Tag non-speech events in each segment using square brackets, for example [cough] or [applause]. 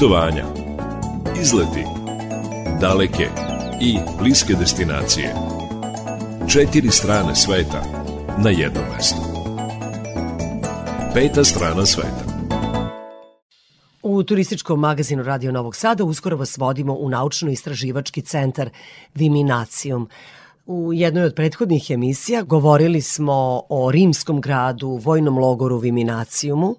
Putovanja, izleti, daleke i bliske destinacije. Četiri strane sveta na jednom mestu. Peta strana sveta. U turističkom magazinu Radio Novog Sada uskoro vas vodimo u naučno-istraživački centar Viminacijum. U jednoj od prethodnih emisija govorili smo o rimskom gradu, vojnom logoru Viminacijumu,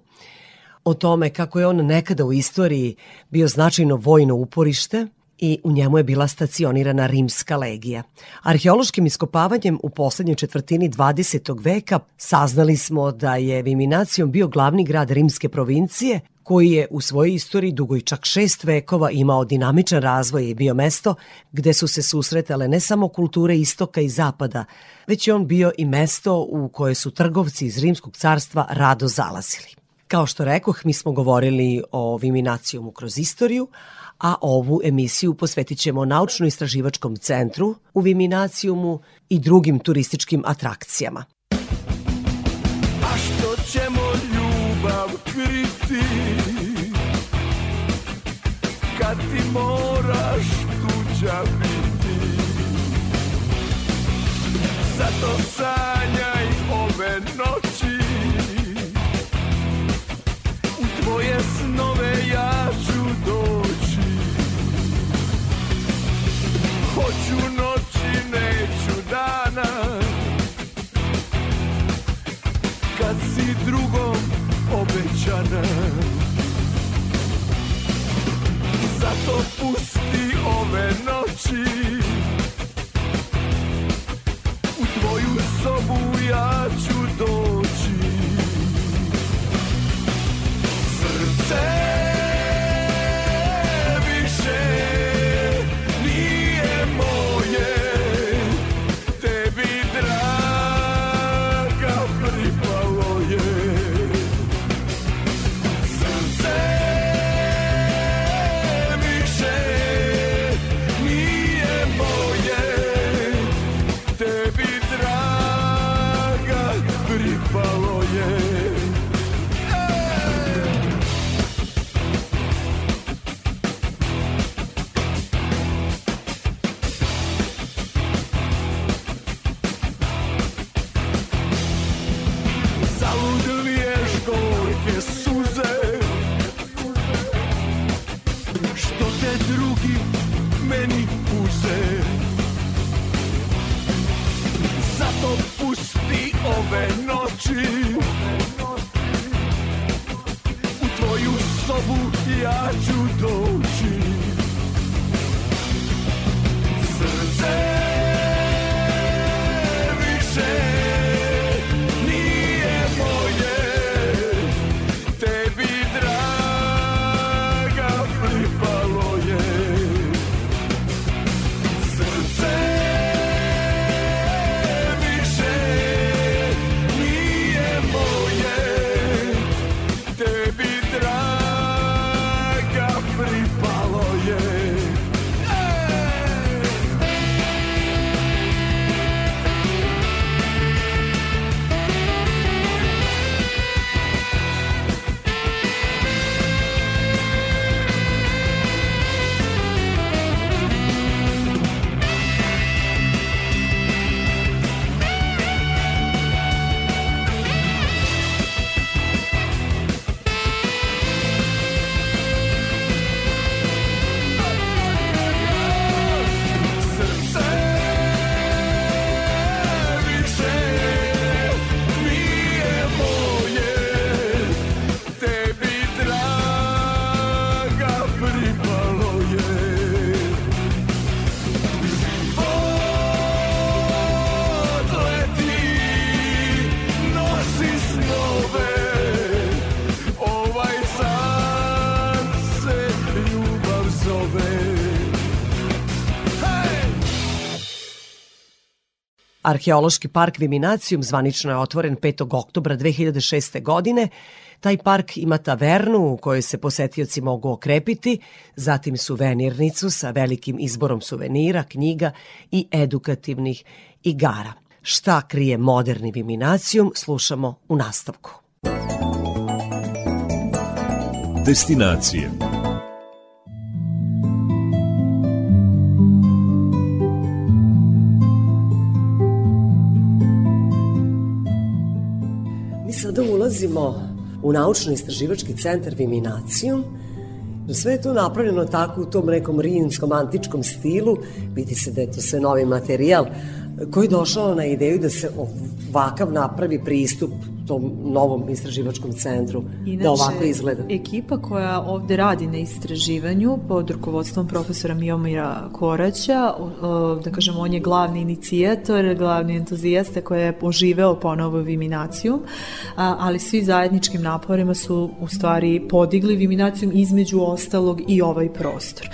o tome kako je on nekada u istoriji bio značajno vojno uporište i u njemu je bila stacionirana rimska legija. Arheološkim iskopavanjem u poslednjoj četvrtini 20. veka saznali smo da je Viminacijom bio glavni grad rimske provincije koji je u svojoj istoriji dugo i čak šest vekova imao dinamičan razvoj i bio mesto gde su se susretale ne samo kulture istoka i zapada, već je on bio i mesto u koje su trgovci iz Rimskog carstva rado zalazili. Kao što rekoh, mi smo govorili o Viminacijumu kroz istoriju, a ovu emisiju posvetit ćemo Naučno-istraživačkom centru u Viminacijumu i drugim turističkim atrakcijama. A što ćemo ljubav kriti Kad ti moraš tuđa biti Zato sanjaj Hoću noći, neću dana. Kad si drugom obećana. Zato pusti ove Arheološki park Viminacijum zvanično je otvoren 5. oktobra 2006. godine. Taj park ima tavernu u kojoj se posetioci mogu okrepiti, zatim suvenirnicu sa velikim izborom suvenira, knjiga i edukativnih igara. Šta krije moderni Viminacijum slušamo u nastavku. Destinacije ulazimo u naučno-istraživački centar Viminacijum. Sve je to napravljeno tako u tom nekom rimskom antičkom stilu. Vidi se da je to sve novi materijal koji je došao na ideju da se ovakav napravi pristup tom novom istraživačkom centru da Inače, da ovako izgleda? ekipa koja ovde radi na istraživanju pod rukovodstvom profesora Miomira Koraća, da kažemo, on je glavni inicijator, glavni entuzijasta koji je poživeo ponovo Viminacijum, ali svi zajedničkim naporima su u stvari podigli Viminacijum između ostalog i ovaj prostor.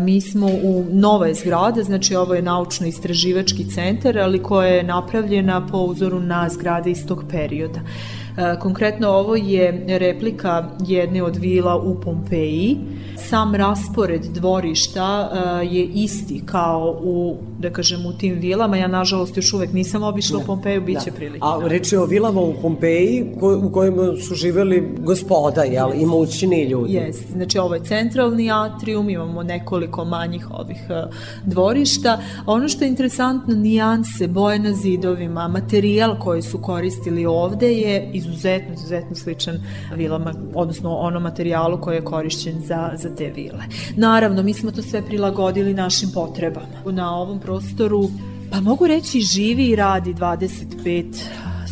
Mi smo u nove zgrade, znači ovo je naučno-istraživački centar, ali koja je napravljena po uzoru na zgrade iz tog perioda. E, konkretno ovo je replika jedne od vila u Pompeji. Sam raspored dvorišta e, je isti kao u, da kažem, u tim vilama. Ja, nažalost, još uvek nisam obišla ne, u Pompeju, bit će da. prilike. A reč je o vilama u Pompeji ko, u kojima su živeli gospoda, jel, yes. imućni ljudi. Jes, znači ovo je centralni atrium, imamo nekoliko manjih ovih uh, dvorišta. Ono što je interesantno, nijanse, boje na zidovima, materijal koji su koristili ovde je iz izuzetno, izuzetno sličan vilama, odnosno onom materijalu koji je korišćen za, za te vile. Naravno, mi smo to sve prilagodili našim potrebama. Na ovom prostoru Pa mogu reći živi i radi 25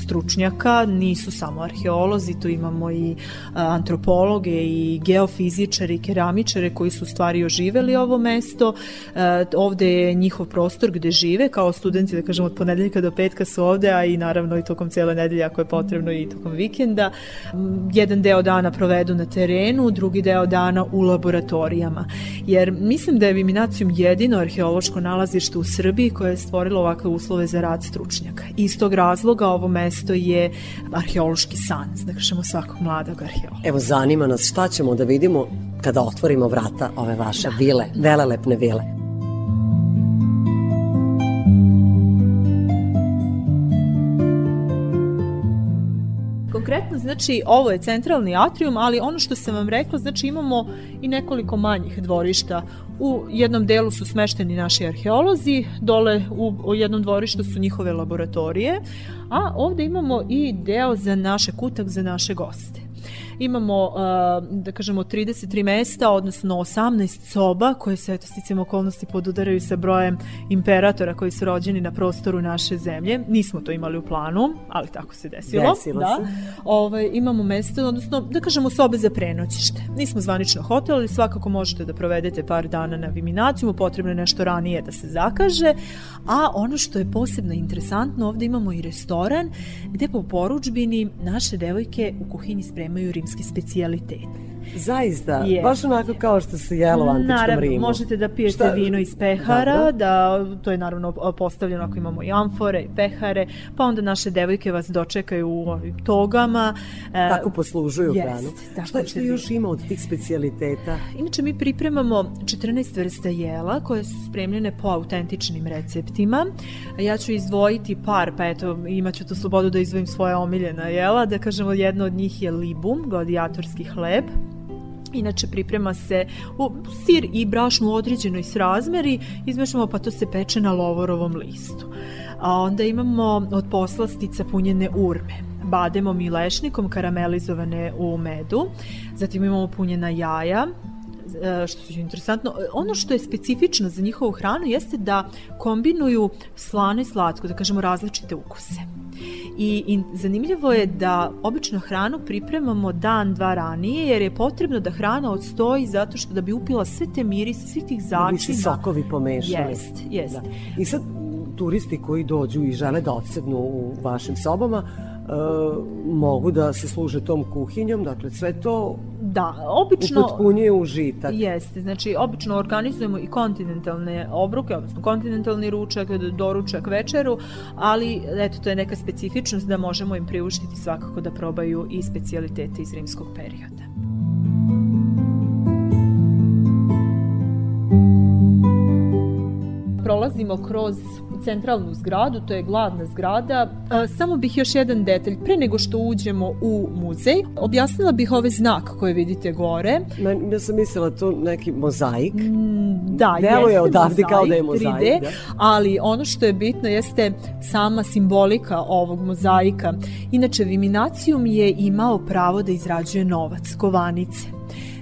stručnjaka, nisu samo arheolozi, tu imamo i antropologe i geofizičare i keramičare koji su stvari oživeli ovo mesto. Ovde je njihov prostor gde žive, kao studenti, da kažemo, od ponedeljka do petka su ovde, a i naravno i tokom cijele nedelje ako je potrebno i tokom vikenda. Jedan deo dana provedu na terenu, drugi deo dana u laboratorijama. Jer mislim da je Viminacijum jedino arheološko nalazište u Srbiji koje je stvorilo ovakve uslove za rad stručnjaka. Iz tog razloga ovo mesto mesto je arheološki san, da kažemo svakog mladog arheologa. Evo, zanima nas šta ćemo da vidimo kada otvorimo vrata ove vaše da. vile, velelepne vile. Znači, ovo je centralni atrium, ali ono što sam vam rekla, znači imamo i nekoliko manjih dvorišta. U jednom delu su smešteni naši arheolozi, dole u, jednom dvorištu su njihove laboratorije, a ovde imamo i deo za naše kutak, za naše goste. Imamo, uh, da kažemo, 33 mesta, odnosno 18 soba koje se, eto, sticam okolnosti podudaraju sa brojem imperatora koji su rođeni na prostoru naše zemlje. Nismo to imali u planu, ali tako se desilo. Desilo da. se. Ove, imamo mesto, odnosno, da kažemo, sobe za prenoćište. Nismo zvanično hotel, ali svakako možete da provedete par dana na Viminacijumu, potrebno je nešto ranije da se zakaže, a ono što je posebno interesantno, ovde imamo i restoran gde po poručbini naše devojke u kuhinji spremaju rimski specijalitet. Zaista, Je. baš onako kao što se jelo u antičkom Naravno, Rimu. možete da pijete Šta- vino iz pehara, da to je naravno postavljeno ako imamo i amfore i pehare, pa onda naše devojke vas dočekaju u ovim togama. E, Tako poslužuju Jest, hranu. tako Šta, šta još ima od tih specijaliteta? Inače, mi pripremamo 14 vrsta jela koje su spremljene po autentičnim receptima. Ja ću izdvojiti par, pa eto, imaću tu slobodu da izdvojim svoje omiljena jela. Da kažemo, jedno od njih je libum, gladijatorski hleb. Inače priprema se u sir i brašnu u određenoj srazmeri, izmešamo pa to se peče na lovorovom listu. A onda imamo od poslastica punjene urme, bademom i lešnikom karamelizovane u medu, zatim imamo punjena jaja, e, što je interesantno. Ono što je specifično za njihovu hranu jeste da kombinuju slano i slatko, da kažemo različite ukuse. I, I zanimljivo je da obično hranu pripremamo dan, dva ranije, jer je potrebno da hrana odstoji zato što da bi upila sve te mirise, svih tih Da bi se začina. sokovi pomešali. Jest, jest. Da. I sad turisti koji dođu i žele da odsednu u vašim sobama mogu da se služe tom kuhinjom, dakle sve to Da, obično... upotpunjuje užitak. Jeste, znači obično organizujemo i kontinentalne obroke, odnosno kontinentalni ručak, doručak, večeru, ali eto to je neka specifičnost da možemo im priuštiti svakako da probaju i specijalitete iz rimskog perioda. prolazimo kroz centralnu zgradu, to je glavna zgrada. Samo bih još jedan detalj, pre nego što uđemo u muzej, objasnila bih ovaj znak koji vidite gore. Men, ja sam mislila to neki mozaik. Da, Deluje jeste odavde kao da je mozaik, 3D, da. ali ono što je bitno jeste sama simbolika ovog mozaika. Inače, Viminacijum je imao pravo da izrađuje novac, kovanice.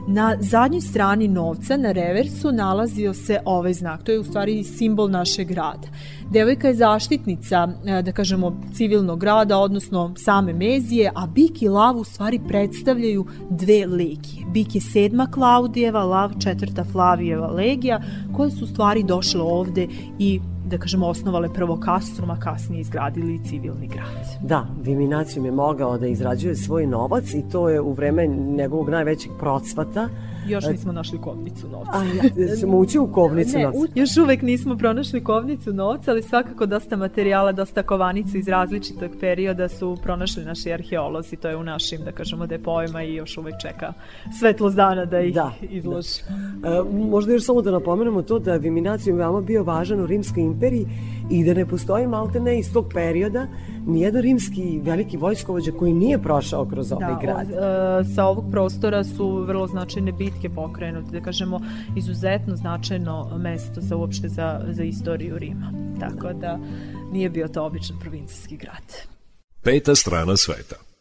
Na zadnjoj strani novca, na reversu, nalazio se ovaj znak. To je u stvari simbol našeg grada. Devojka je zaštitnica, e, da kažemo, civilnog grada, odnosno same Mezije, a bik i lav u stvari predstavljaju dve legije. Bik je sedma Klaudijeva, lav četvrta Flavijeva legija, koje su u stvari došle ovde i da kažemo, osnovale prvo kastrum, a kasnije izgradili civilni grad. Da, Viminacijum je mogao da izrađuje svoj novac i to je u vreme njegovog najvećeg procvata. Još nismo našli kovnicu novca. A ja, ćemo ući u kovnicu [laughs] ne, novca. u- još uvek nismo pronašli kovnicu novca, ali svakako dosta materijala, dosta kovanica iz različitog perioda su pronašli naši arheolozi, to je u našim, da kažemo, depojima i još uvek čeka svetlost dana da ih Da, izloži. E, možda još samo da napomenemo to da je Viminacijum veoma bio važan u Rimskoj imperiji i da ne postoji malte ne iz tog perioda nijedan rimski veliki vojskovođa koji nije prošao kroz ovaj Da, grad. e, sa ovog prostora su vrlo značajne bitke pokrenute, da kažemo izuzetno značajno mesto za uopšte za, za istoriju Rima. Tako da nije bio to običan provincijski grad. Peta strana sveta.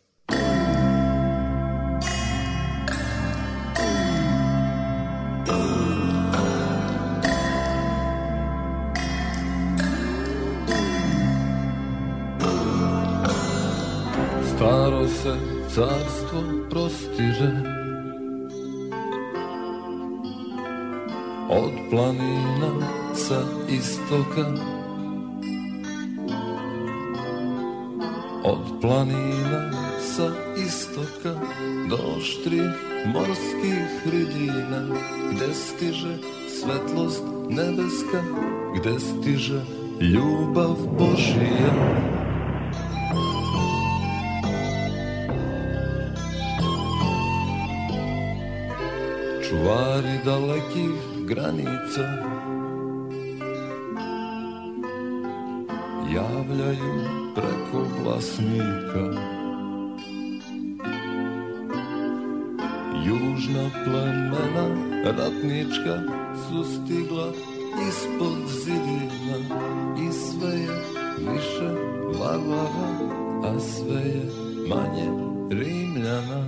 Carstvo prostiže. Od planina sa istoka Od planina sa istoka Do štrih morskih hridina Gde stiže svetlost nebeska Gde stiže ljubav Božija čuvari dalekih granica. Javljaju preko glasnika južna plemena ratnička su stigla ispod zidina i sve je više varvara a sve je manje rimljana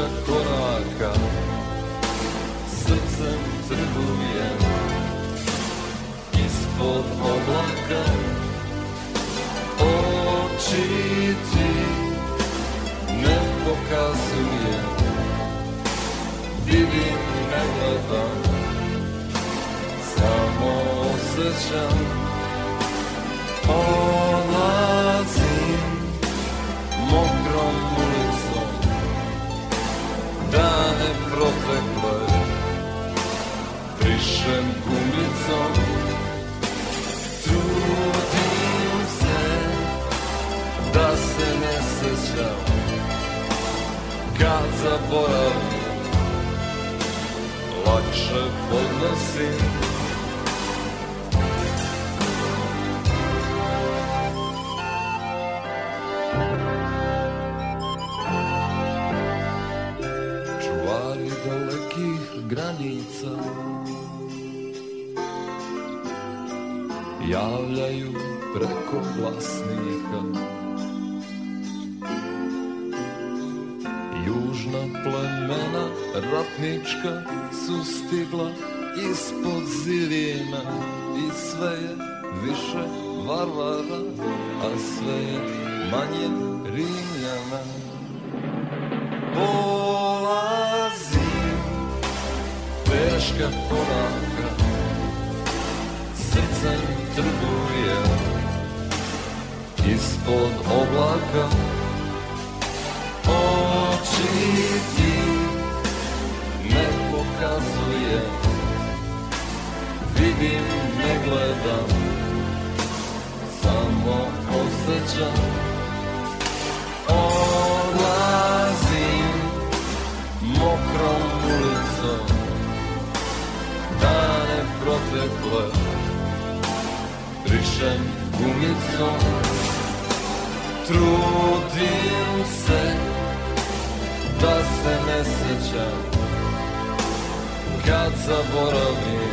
teška koraka Srcem trgujem Ispod oblaka. Oči ti ne pokazujem Vidim, ne gledam Samo osjećam Odlazim gumicom Trudim se Da se ne sećam Kad zaboravim Lakše podnosim Čuvari granica Javljaju preko glasnika Južna plemena ratnička su stigla ispod zidina I sve je više varvara, a sve je manje rimljana. Polazim Teška koraka Srcem trguje. Ispod oblaka Oči ti Ne pokazuje. Vidim, ne gledam Samo osjećam Odlazim mokrom ulicom Dane protekle Brišem gumicom Trudim se Da se ne sećam Kad zaboravim.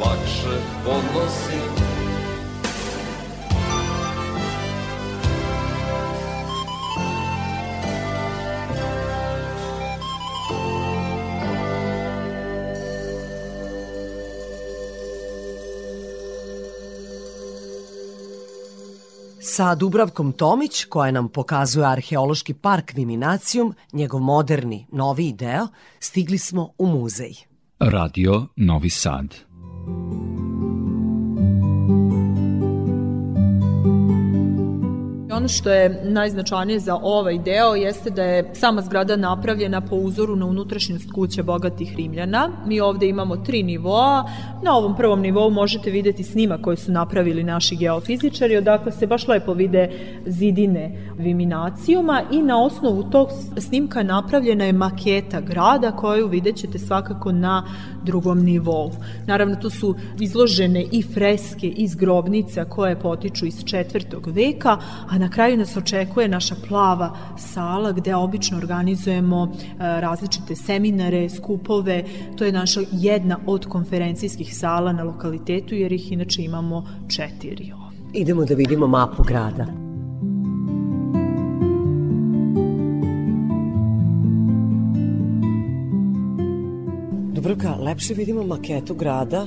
Lakše podnosim Sa Dubravkom Tomić, koja nam pokazuje arheološki park Viminacijum, njegov moderni, novi deo, stigli smo u muzej. Radio Novi Sad. Ono što je najznačajnije za ovaj deo jeste da je sama zgrada napravljena po uzoru na unutrašnjost kuće bogatih Rimljana. Mi ovde imamo tri nivoa. Na ovom prvom nivou možete videti snima koje su napravili naši geofizičari, odakle se baš lepo vide zidine viminacijuma i na osnovu tog snimka napravljena je maketa grada koju vidjet ćete svakako na drugom nivou. Naravno, tu su izložene i freske iz grobnica koje potiču iz četvrtog veka, a na kraju nas očekuje naša plava sala gde obično organizujemo e, različite seminare, skupove. To je naša jedna od konferencijskih sala na lokalitetu jer ih inače imamo četiri. Idemo da vidimo mapu grada. Dubrovka, lepše vidimo maketu grada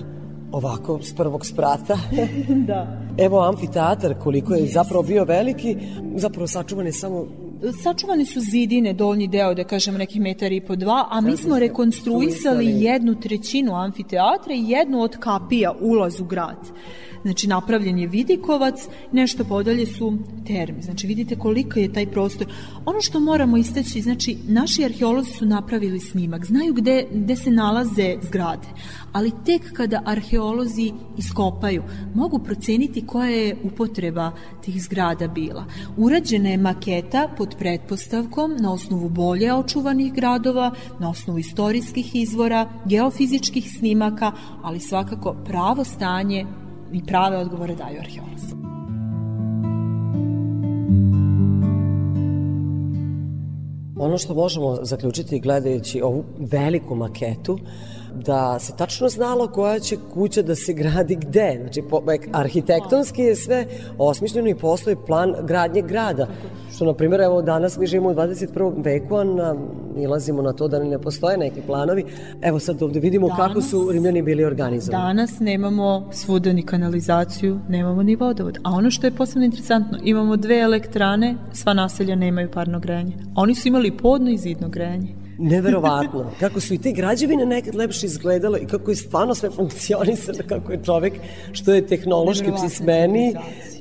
ovako s prvog sprata. [laughs] [laughs] da. Evo amfiteatar koliko je zapravo bio veliki, zapravo sačuvan je samo sačuvane su zidine, donji deo, da kažem, nekih metar i po dva, a mi smo rekonstruisali jednu trećinu amfiteatra i jednu od kapija, ulaz u grad. Znači, napravljen je vidikovac, nešto podalje su termi. Znači, vidite koliko je taj prostor. Ono što moramo istaći, znači, naši arheolozi su napravili snimak, znaju gde, gde se nalaze zgrade, ali tek kada arheolozi iskopaju, mogu proceniti koja je upotreba tih zgrada bila. Urađena je maketa pod pretpostavkom na osnovu bolje očuvanih gradova, na osnovu istorijskih izvora, geofizičkih snimaka, ali svakako pravo stanje i prave odgovore daju arheolozi. Ono što možemo zaključiti gledajući ovu veliku maketu, da se tačno znalo koja će kuća da se gradi gde. Znači, po, arhitektonski je sve osmišljeno i postoji plan gradnje grada. Što, na primjer, evo danas mi živimo u 21. veku, a na, nilazimo na to da ne postoje neki planovi. Evo sad ovde vidimo danas, kako su Rimljani bili organizovani. Danas nemamo svuda ni kanalizaciju, nemamo ni vodovod. A ono što je posebno interesantno, imamo dve elektrane, sva naselja nemaju parno grejanje. Oni su imali podno i zidno grejanje. Neverovatno. Kako su i te građevine nekad lepše izgledale i kako je stvarno sve funkcionisalo, kako je čovek što je tehnološki pismeni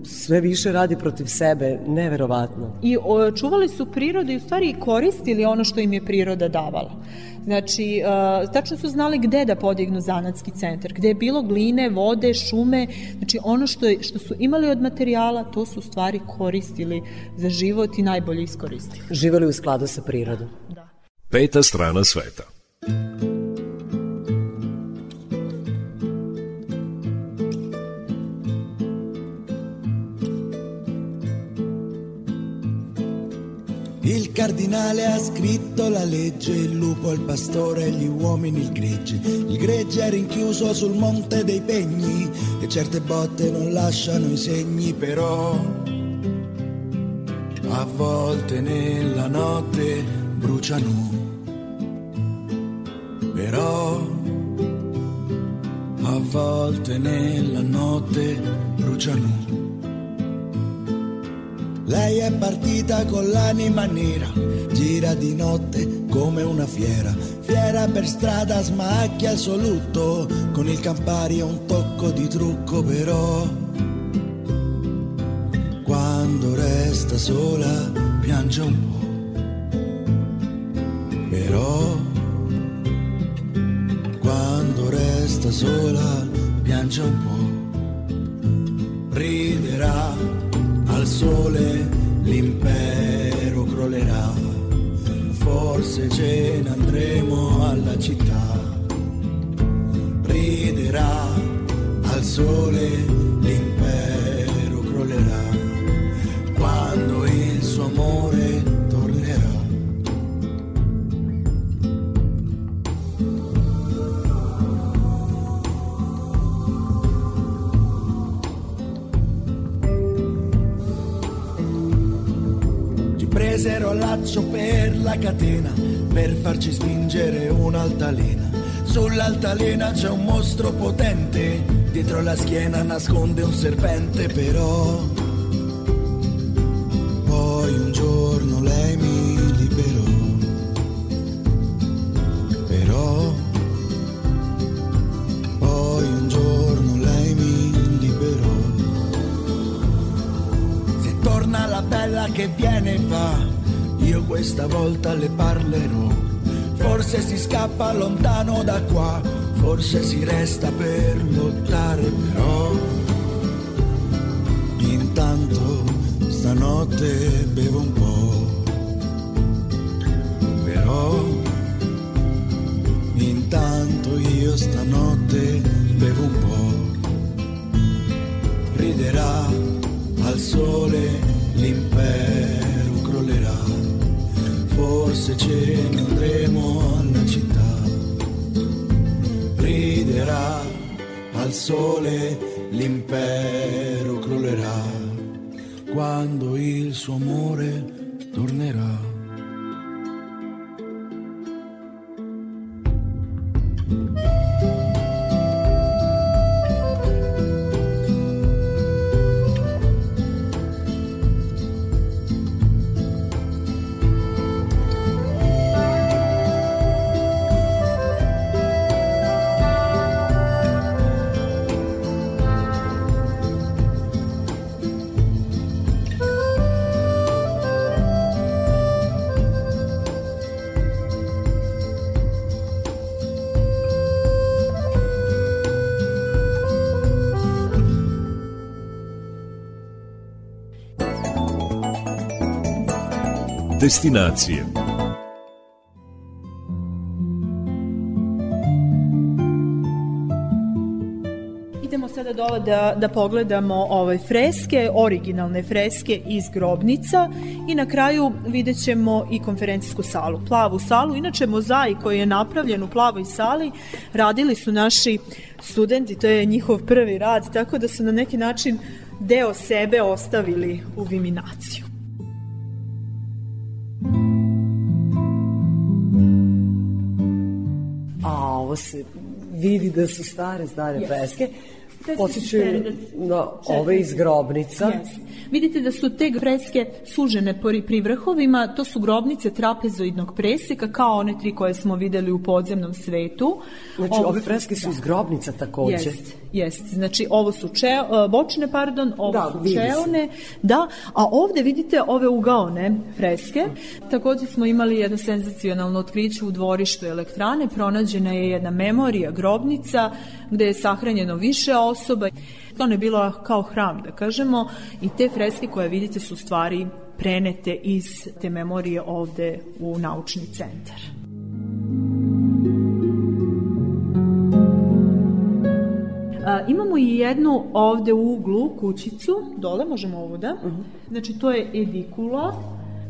sve više radi protiv sebe. Neverovatno. I o, čuvali su prirodu i u stvari koristili ono što im je priroda davala. Znači, uh, tačno su znali gde da podignu zanatski centar, gde je bilo gline, vode, šume, znači ono što, je, što su imali od materijala, to su stvari koristili za život i najbolje iskoristili. Živeli u skladu sa prirodom. Peta strana sveta. Il cardinale ha scritto la legge, il lupo il pastore, gli uomini il gregge. Il gregge è rinchiuso sul monte dei pegni e certe botte non lasciano i segni, però a volte nella notte bruciano però a volte nella notte bruciano. Lei è partita con l'anima nera, gira di notte come una fiera, fiera per strada smacchia il suo lutto, con il Campari un tocco di trucco però. Quando resta sola piange un po', però resta sola, piange un po', riderà al sole, l'impero crollerà, forse ce ne andremo alla città, riderà al sole, catena per farci spingere un'altalena. Sull'altalena c'è un mostro potente, dietro la schiena nasconde un serpente però. Scappa lontano da qua, forse si resta per lottare però. Quando il suo amore tornerà. Destinacije. Idemo sada dole da, da pogledamo ovaj freske, originalne freske iz grobnica i na kraju vidjet ćemo i konferencijsku salu, plavu salu. Inače, mozaik koji je napravljen u plavoj sali radili su naši studenti, to je njihov prvi rad, tako da su na neki način deo sebe ostavili u viminaciju. Ovo se vidi da su stare, stare Yes. freske. Te su Posjećaju stare, na ove iz grobnica. Yes. Vidite da su te freske sužene pri, vrhovima, to su grobnice trapezoidnog preseka, kao one tri koje smo videli u podzemnom svetu. Znači, ove su- freske su da. iz grobnica takođe. Jest, jest. Znači, ovo su če, e, bočne, pardon, ovo Da, su čeone, da, a ovde vidite ove ugaone freske. Takođe smo imali jedno senzacionalno otkriće u dvorištu elektrane, pronađena je jedna memorija, grobnica, gde je sahranjeno više osoba. To je bilo kao hram, da kažemo, i te freske koje vidite su stvari prenete iz te memorije ovde u naučni centar. A, imamo i jednu ovde u uglu kućicu, dole možemo ovu da, znači to je edikula,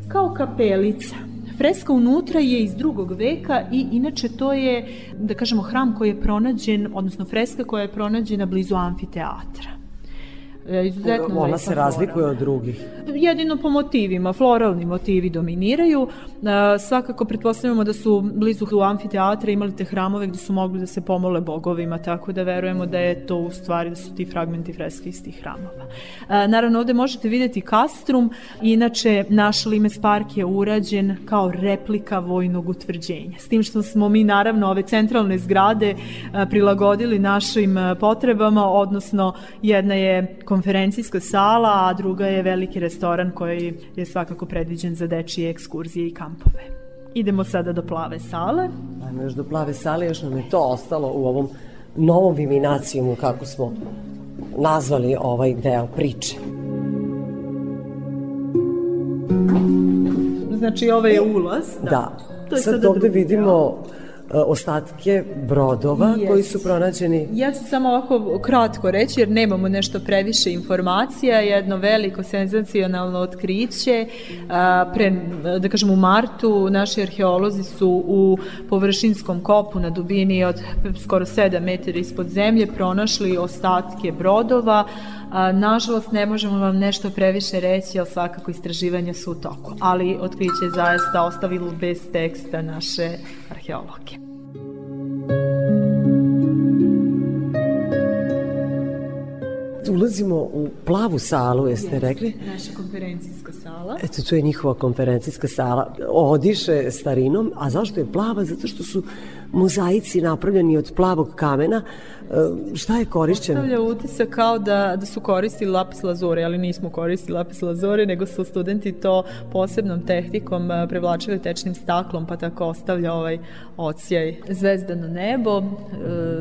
kao kapelica. Freska unutra je iz drugog veka i inače to je, da kažemo, hram koji je pronađen, odnosno freska koja je pronađena blizu amfiteatra. E, Izuzetno Ona se razlikuje od drugih. Jedino po motivima, floralni motivi dominiraju. E, svakako pretpostavljamo da su blizu u amfiteatra imali te hramove gde su mogli da se pomole bogovima, tako da verujemo da je to u stvari da su ti fragmenti freske iz tih hramova. E, naravno, ovde možete videti kastrum, inače naš Limes park je urađen kao replika vojnog utvrđenja. S tim što smo mi naravno ove centralne zgrade prilagodili našim potrebama, odnosno jedna je konferencijska sala, a druga je veliki restoran koji je svakako predviđen za dečije ekskurzije i kampove. Idemo sada do plave sale. Ajmo još do plave sale, još nam je to ostalo u ovom novom viminacijumu, kako smo nazvali ovaj deo priče. Znači, ovo je ulaz. Da. Da. To je Sad sada ovde vidimo e, ostatke brodova Jest. koji su pronađeni Ja ću samo ovako kratko reći, jer nemamo nešto previše informacija, jedno veliko senzacionalno otkriće. A, Pre, da kažem, u martu naši arheolozi su u površinskom kopu na dubini od skoro 7 metara ispod zemlje pronašli ostatke brodova. A, nažalost, ne možemo vam nešto previše reći, ali svakako istraživanja su u toku. Ali otkriće je zaista ostavilo bez teksta naše arheologe. Ulazimo u plavu salu, jeste rekli? Naša konferencijska sala. Eto, to je njihova konferencijska sala. Odiše starinom, a zašto je plava? Zato što su mozaici napravljeni od plavog kamena. E, šta je korišćeno? Stavlja utisak kao da, da su koristili lapis lazure, ali nismo koristili lapis lazure, nego su studenti to posebnom tehnikom a, prevlačili tečnim staklom, pa tako ostavlja ovaj ocijaj. Zvezdano nebo, e,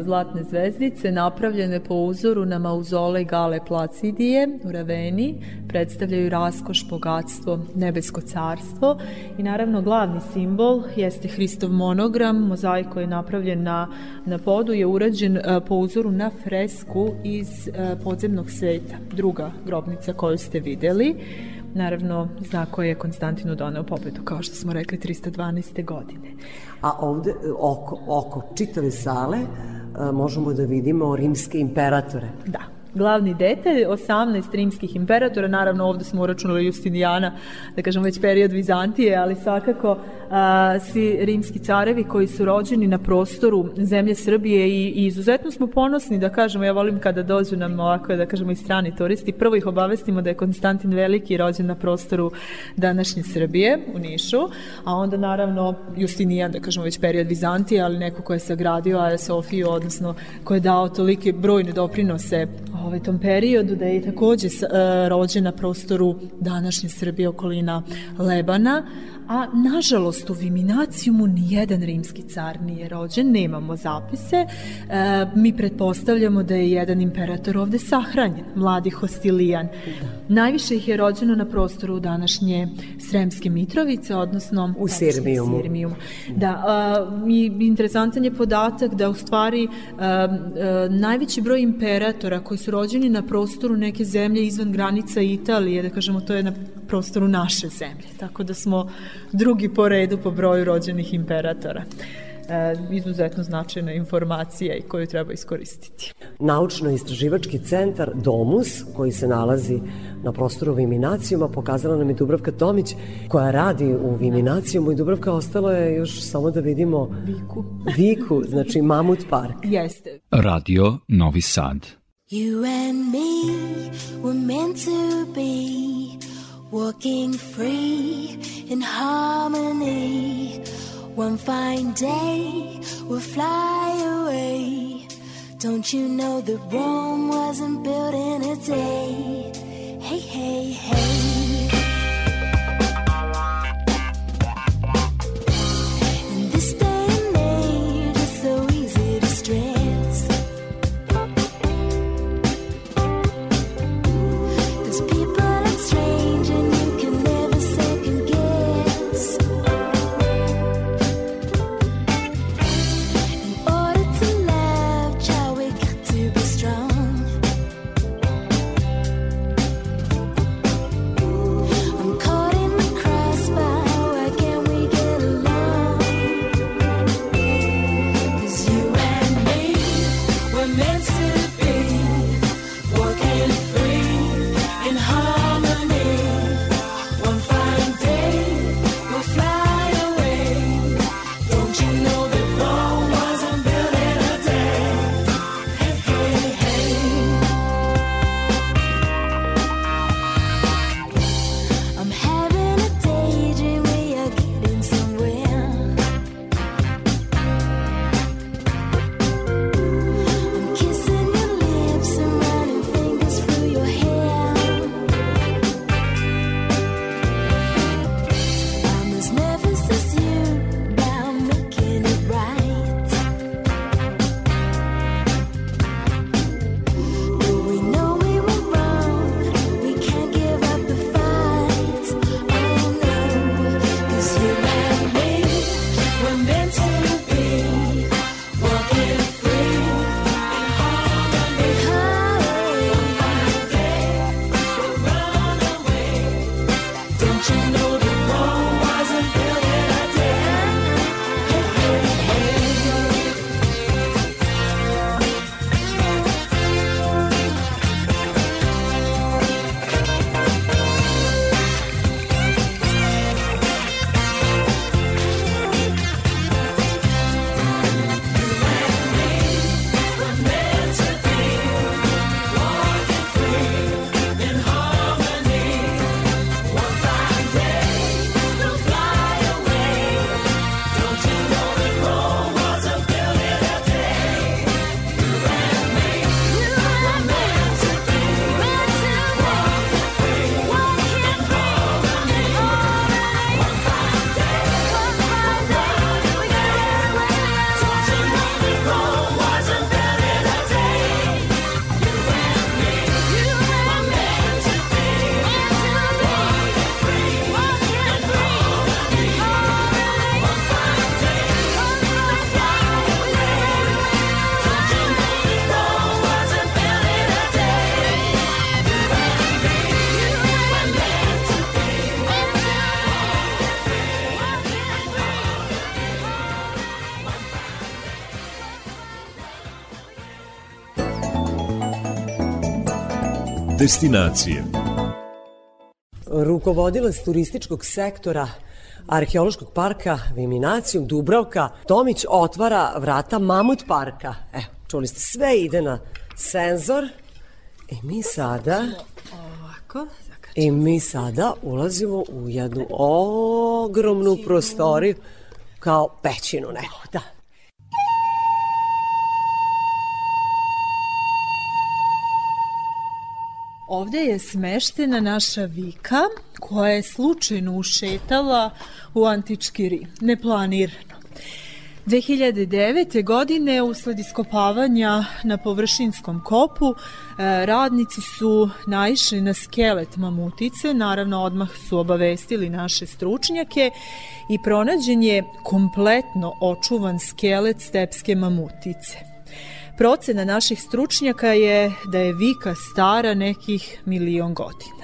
zlatne zvezdice, napravljene po uzoru na mauzolej Gale Placidije u Raveni, predstavljaju raskoš, bogatstvo, nebesko carstvo i naravno glavni simbol jeste Hristov monogram, mozaik koji je napravljen na, na podu je urađen e, po uzoru na fresku iz e, podzemnog sveta, druga grobnica koju ste videli. Naravno, znak koji je Konstantinu doneo pobedu, kao što smo rekli, 312. godine. A ovde, e, oko, oko čitave sale, možemo da vidimo rimske imperatore. Da, glavni detalj, 18 rimskih imperatora, naravno ovde smo uračunali Justinijana, da kažem već period Vizantije, ali svakako svi rimski carevi koji su rođeni na prostoru zemlje Srbije i, i izuzetno smo ponosni da kažemo, ja volim kada dođu nam ovako da kažemo i strani turisti, prvo ih obavestimo da je Konstantin Veliki rođen na prostoru današnje Srbije u Nišu, a onda naravno Justinijan, da kažemo već period Vizantije, ali neko ko je sagradio Aja Sofiju, odnosno ko je dao tolike brojne doprinose ovaj, tom periodu, da je takođe e, rođen na prostoru današnje Srbije okolina Lebana, a nažalost u Viminacijumu nijedan rimski car nije rođen, nemamo zapise. E, mi pretpostavljamo da je jedan imperator ovde sahranjen, mladi Hostilijan. Najviše ih je rođeno na prostoru današnje Sremske Mitrovice, odnosno U Sirmijumu. Sirmijumu. Da, a, i interesantan je podatak da u stvari a, a, najveći broj imperatora koji su rođeni na prostoru neke zemlje izvan granica Italije, da kažemo to je na prostoru naše zemlje, tako da smo drugi po redu po broju rođenih imperatora. E, izuzetno značajna informacija i koju treba iskoristiti. Naučno-istraživački centar Domus, koji se nalazi na prostoru Viminacijuma, pokazala nam je Dubravka Tomić, koja radi u Viminacijumu i Dubravka ostalo je još samo da vidimo Viku. [laughs] Viku, znači Mamut park. Jeste. Radio Novi Sad. You and me were meant to be walking free in harmony. One fine day we'll fly away. Don't you know that Rome wasn't built in a day? Hey, hey, hey. Destinacije. Rukovodilac turističkog sektora Arheološkog parka Viminacijum Dubravka Tomić otvara vrata Mamut parka. Evo, čuli ste, sve ide na senzor i mi sada Ovako, i mi sada ulazimo u jednu ogromnu prostoriju kao pećinu neku, da. Ovde je smeštena naša vika koja je slučajno ušetala u antički Rim, neplanirano. 2009. godine usled iskopavanja na površinskom kopu e, radnici su naišli na skelet mamutice, naravno odmah su obavestili naše stručnjake i pronađen je kompletno očuvan skelet stepske mamutice. Procena naših stručnjaka je da je vika stara nekih milion godina.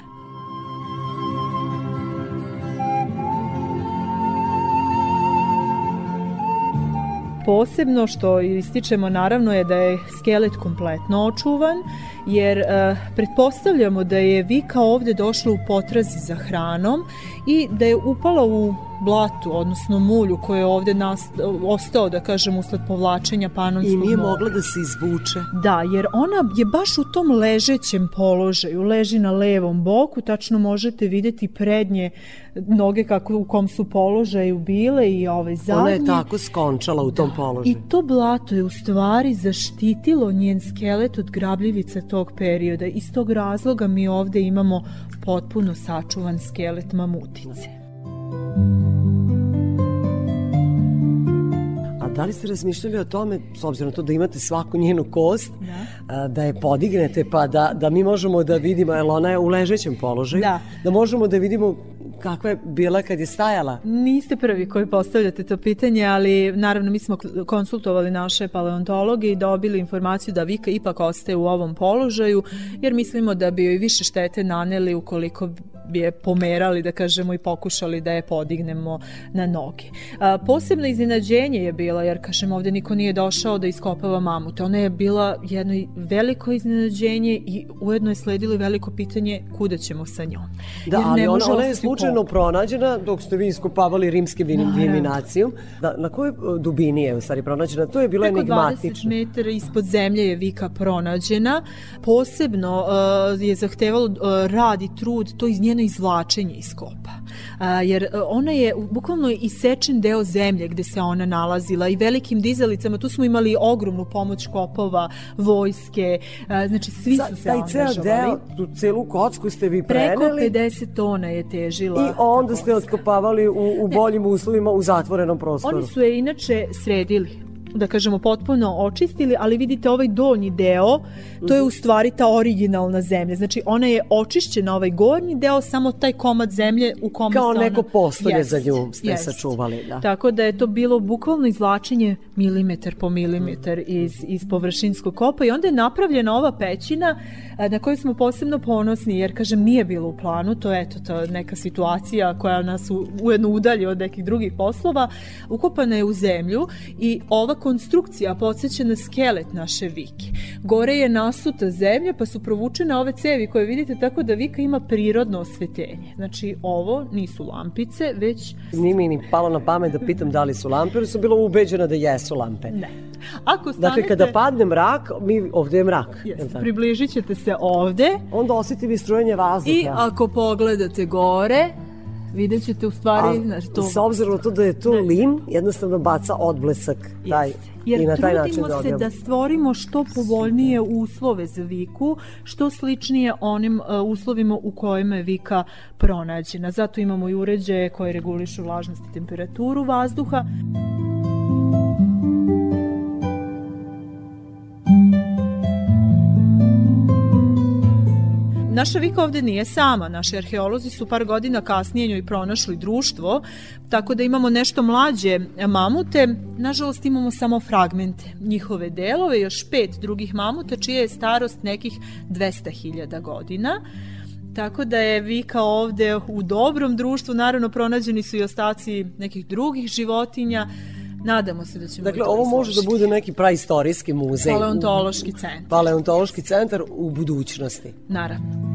Posebno što ističemo naravno je da je skelet kompletno očuvan, jer e, pretpostavljamo da je Vika ovde došla u potrazi za hranom i da je upala u blatu, odnosno mulju koje je ovde nast, ostao, da kažem, usled povlačenja panonskog I nije mora. mogla da se izvuče. Da, jer ona je baš u tom ležećem položaju, leži na levom boku, tačno možete videti prednje noge kako u kom su položaju bile i ovaj zadnje. Ona je tako skončala u tom položaju. I to blato je u stvari zaštitilo njen skelet od grabljivica tog perioda. Iz tog razloga mi ovde imamo potpuno sačuvan skelet mamutice. A da li ste razmišljali o tome, s obzirom to da imate svaku njenu kost, da, da je podignete pa da, da mi možemo da vidimo, jer ona je u ležećem položaju, Da. da možemo da vidimo kakva je bila kad je stajala? Niste prvi koji postavljate to pitanje, ali naravno mi smo konsultovali naše paleontologe i dobili informaciju da Vika ipak ostaje u ovom položaju, jer mislimo da bi joj više štete naneli ukoliko je pomerali, da kažemo, i pokušali da je podignemo na noge. A, posebno iznenađenje je bilo, jer, kažem, ovde niko nije došao da iskopava mamute. Ona je bila jedno veliko iznenađenje i ujedno je sledilo veliko pitanje kuda ćemo sa njom. Da, Jer ali ona, ona je slučajno pokoj. pronađena dok ste vi iskopavali rimske viminacijom. Da, na kojoj e, dubini je u stvari pronađena? To je bilo Preko 20 enigmatično. metara ispod zemlje je Vika pronađena. Posebno uh, je zahtevalo uh, rad i trud to iz njeno izvlačenje iz kopa. Uh, jer uh, ona je bukvalno isečen deo zemlje gde se ona nalazila i velikim dizalicama. Tu smo imali ogromnu pomoć kopova, vojske, uh, znači svi Sa- su se Taj ceo angažovali. deo, tu celu kocku ste vi Preko preneli 50 tona je težila. i onda ste otkopavali u, u boljim uslovima u zatvorenom prostoru. Oni su je inače sredili da kažemo potpuno očistili, ali vidite ovaj donji deo, to je u stvari ta originalna zemlja. Znači ona je očišćena ovaj gornji deo, samo taj komad zemlje u kome Kao se ona... neko postolje Jest, za nju ste jest. sačuvali. Da. Tako da je to bilo bukvalno izvlačenje milimetar po milimetar iz, iz površinskog kopa i onda je napravljena ova pećina na koju smo posebno ponosni jer kažem nije bilo u planu, to je eto to neka situacija koja nas u, ujedno udalji od nekih drugih poslova, ukopana je u zemlju i ova konstrukcija podsjeća na skelet naše vike. Gore je nasuta zemlja pa su provučene ove cevi koje vidite tako da vika ima prirodno osvetenje. Znači ovo nisu lampice, već Nije mi ni palo na pamet da pitam da li su lampe, jer sam bila ubeđena da jesu lampe. Ne. Ako stanete, Dakle, kada padne mrak, mi, ovde je mrak. Jeste, približit ćete se ovde Onda osetim istrujanje vazduha. i ako pogledate gore, vidjet ćete u stvari... A, znaš, to, S obzirom na to da je to lim, jednostavno baca odblesak taj. Jer i na taj način trudimo se da stvorimo što povoljnije uslove za viku, što sličnije onim uh, uslovima u kojima je vika pronađena. Zato imamo i uređaje koje regulišu vlažnost i temperaturu vazduha. Naša Vika ovde nije sama, naši arheolozi su par godina kasnije njoj pronašli društvo, tako da imamo nešto mlađe mamute, nažalost imamo samo fragmente njihove delove, još pet drugih mamuta čija je starost nekih 200.000 godina. Tako da je Vika ovde u dobrom društvu, naravno pronađeni su i ostaci nekih drugih životinja, Nadamo se da ćemo Dakle, ovo može da izložiti. bude neki praistorijski muzej. Paleontološki centar. Paleontološki centar u budućnosti. Naravno.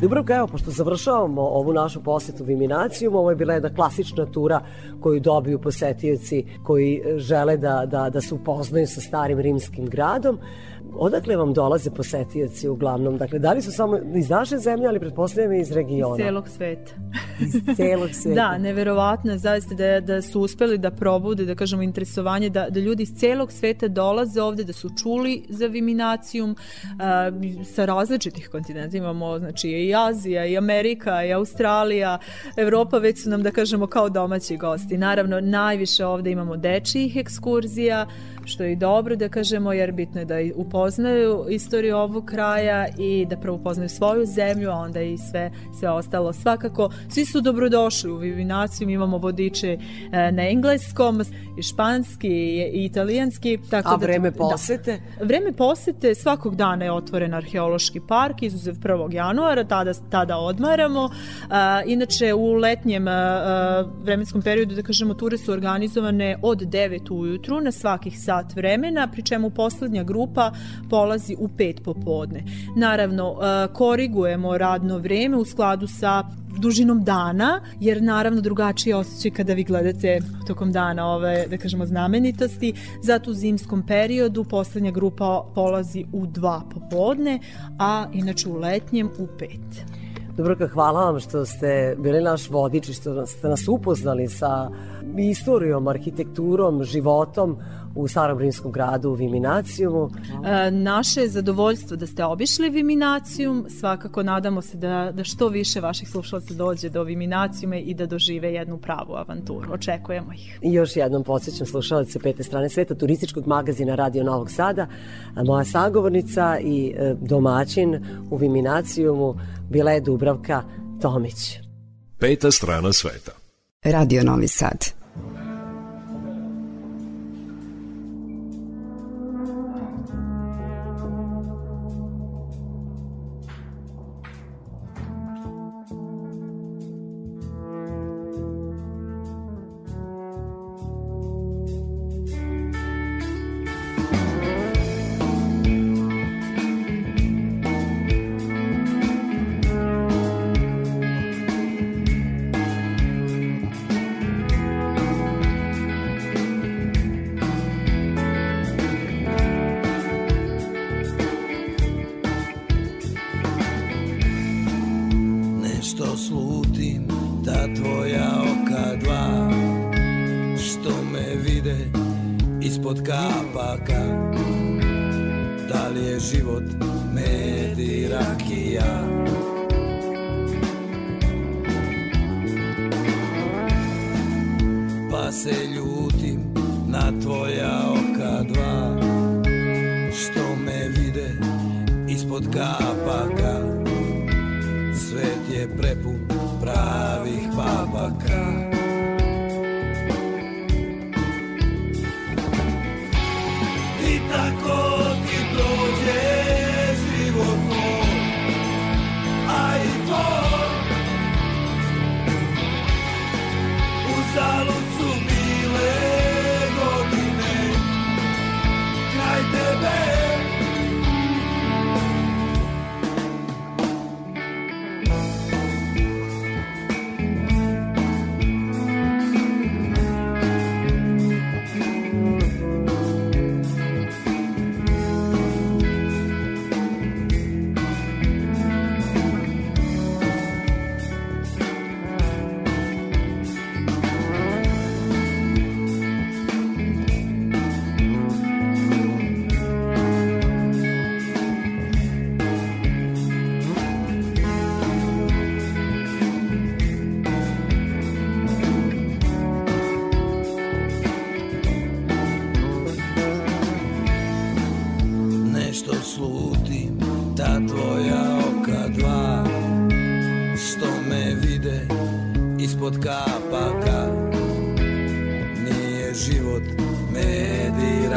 Dubrovka, evo, pošto završavamo ovu našu posetu Viminacijum, ovo je bila jedna klasična tura koju dobiju posetioci koji žele da, da, da se upoznaju sa starim rimskim gradom. Odakle vam dolaze posetioci uglavnom? Dakle, da li su samo iz naše zemlje, ali pretpostavljam iz regiona? Iz celog sveta. iz celog [laughs] sveta. da, neverovatno zaista da, da su uspeli da probude, da kažemo, interesovanje, da, da ljudi iz celog sveta dolaze ovde, da su čuli za Viminacijum a, sa različitih kontinenta. Imamo, znači, i Azija, i Amerika, i Australija, Evropa već su nam, da kažemo, kao domaći gosti. Naravno, najviše ovde imamo dečijih ekskurzija, što je i dobro da kažemo jer bitno je da upoznaju istoriju ovog kraja i da prvo upoznaju svoju zemlju, a onda i sve, sve ostalo. Svakako, svi su dobrodošli u Vivinaciju, imamo vodiče e, na engleskom, i španski i italijanski. Tako a da, vreme da. posete? Da, vreme posete svakog dana je otvoren arheološki park, izuzev 1. januara, tada, tada odmaramo. A, inače, u letnjem a, vremenskom periodu, da kažemo, ture su organizovane od 9 ujutru na svakih sat sat vremena, pri čemu poslednja grupa polazi u 5 popodne. Naravno, e, korigujemo radno vreme u skladu sa dužinom dana, jer naravno drugačije osjećaj kada vi gledate tokom dana ove, da kažemo, znamenitosti. Zato u zimskom periodu poslednja grupa polazi u dva popodne, a inače u letnjem u pet. Dobroka, hvala vam što ste bili naš vodič i što ste nas upoznali sa istorijom, arhitekturom, životom u starom rimskom gradu Viminacijumu. E, naše je zadovoljstvo da ste obišli Viminacijum, svakako nadamo se da, da što više vaših slušalaca dođe do Viminacijume i da dožive jednu pravu avanturu. Očekujemo ih. I još jednom podsjećam slušalce pete strane sveta turističkog magazina Radio Novog Sada, moja sagovornica i e, domaćin u Viminacijumu bila je Dubravka Tomić. Peta strana sveta. Radio Novi Sad. ispod kapaka. Da li je život med i rakija? Pa se ljutim na tvoja oka dva Što me vide ispod kapaka. Svet je prepun pravih papaka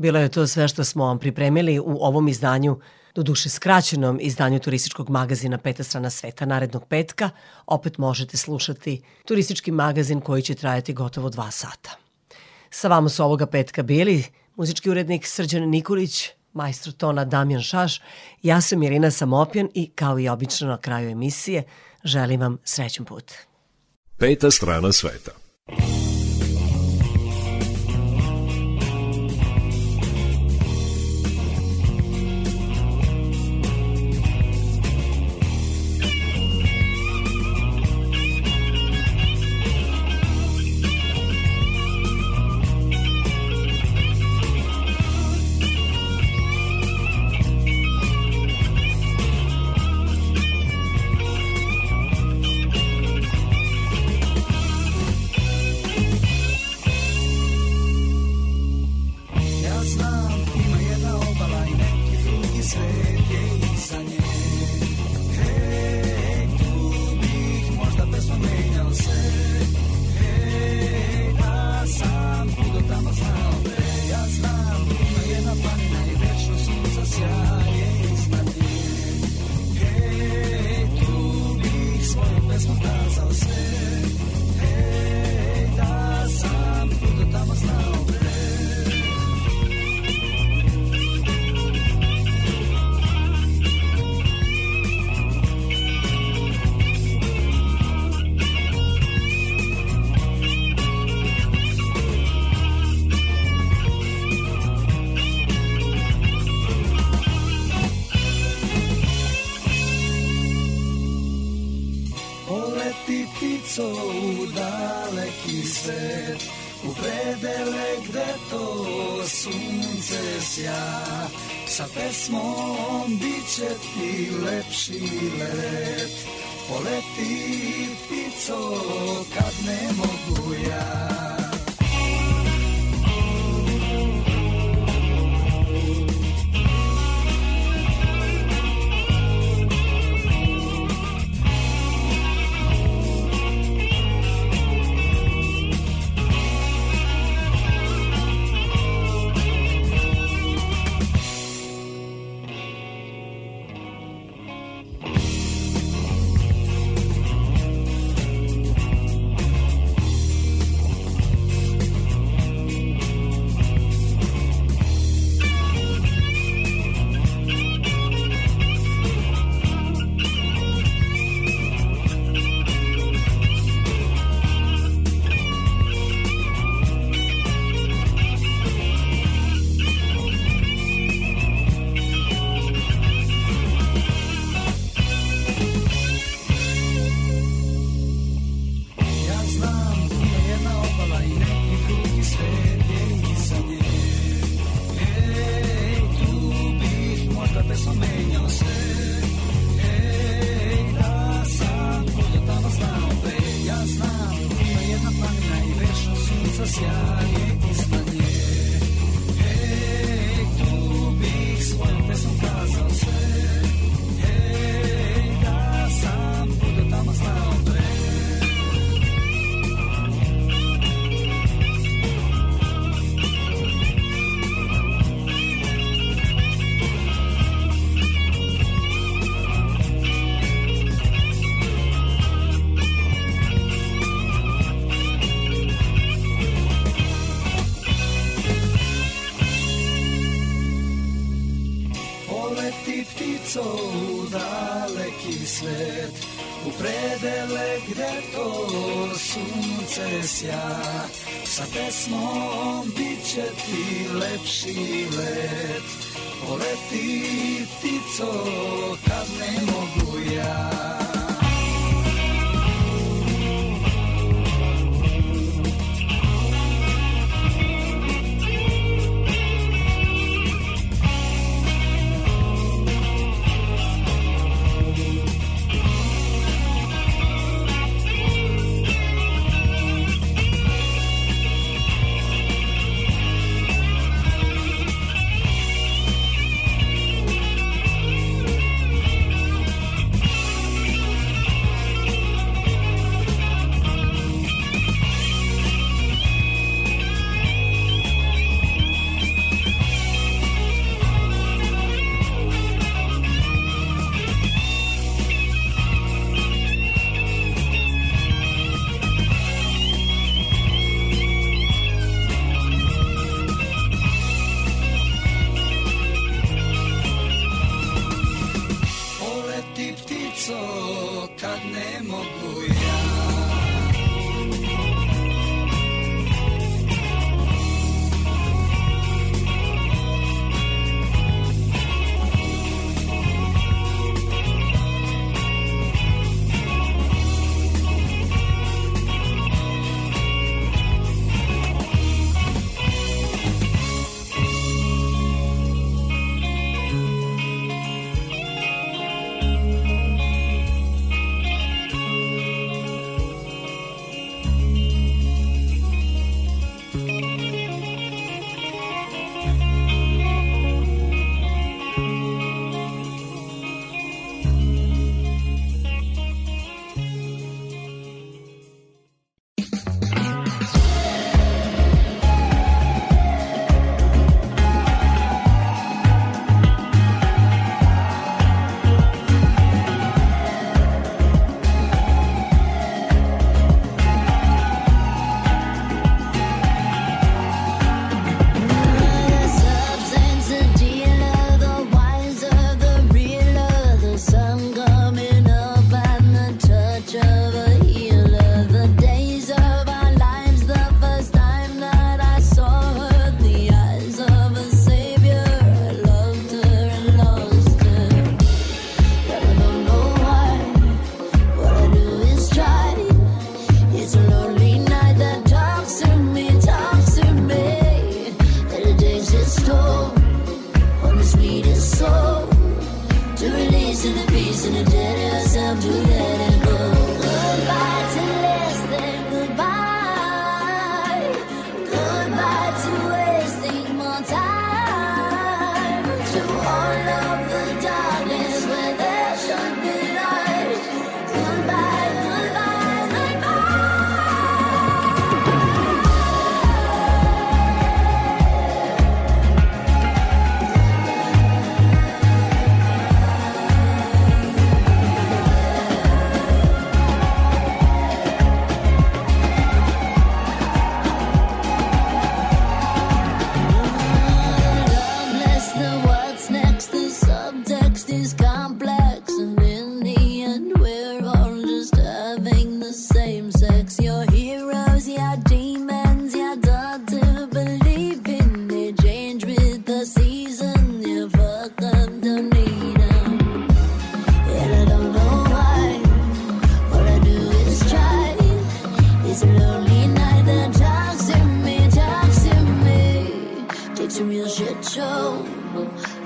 Bilo je to sve što smo vam pripremili u ovom izdanju, do duše skraćenom izdanju turističkog magazina Peta strana sveta narednog petka. Opet možete slušati turistički magazin koji će trajati gotovo dva sata. Sa vama su ovoga petka bili muzički urednik Srđan Nikolić, majstor tona Damjan Šaš, ja sam Irina Samopjan i kao i obično na kraju emisije želim vam srećan put. Peta strana sveta.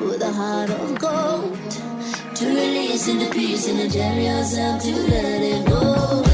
With a heart of gold to release into peace and to tell yourself to let it go.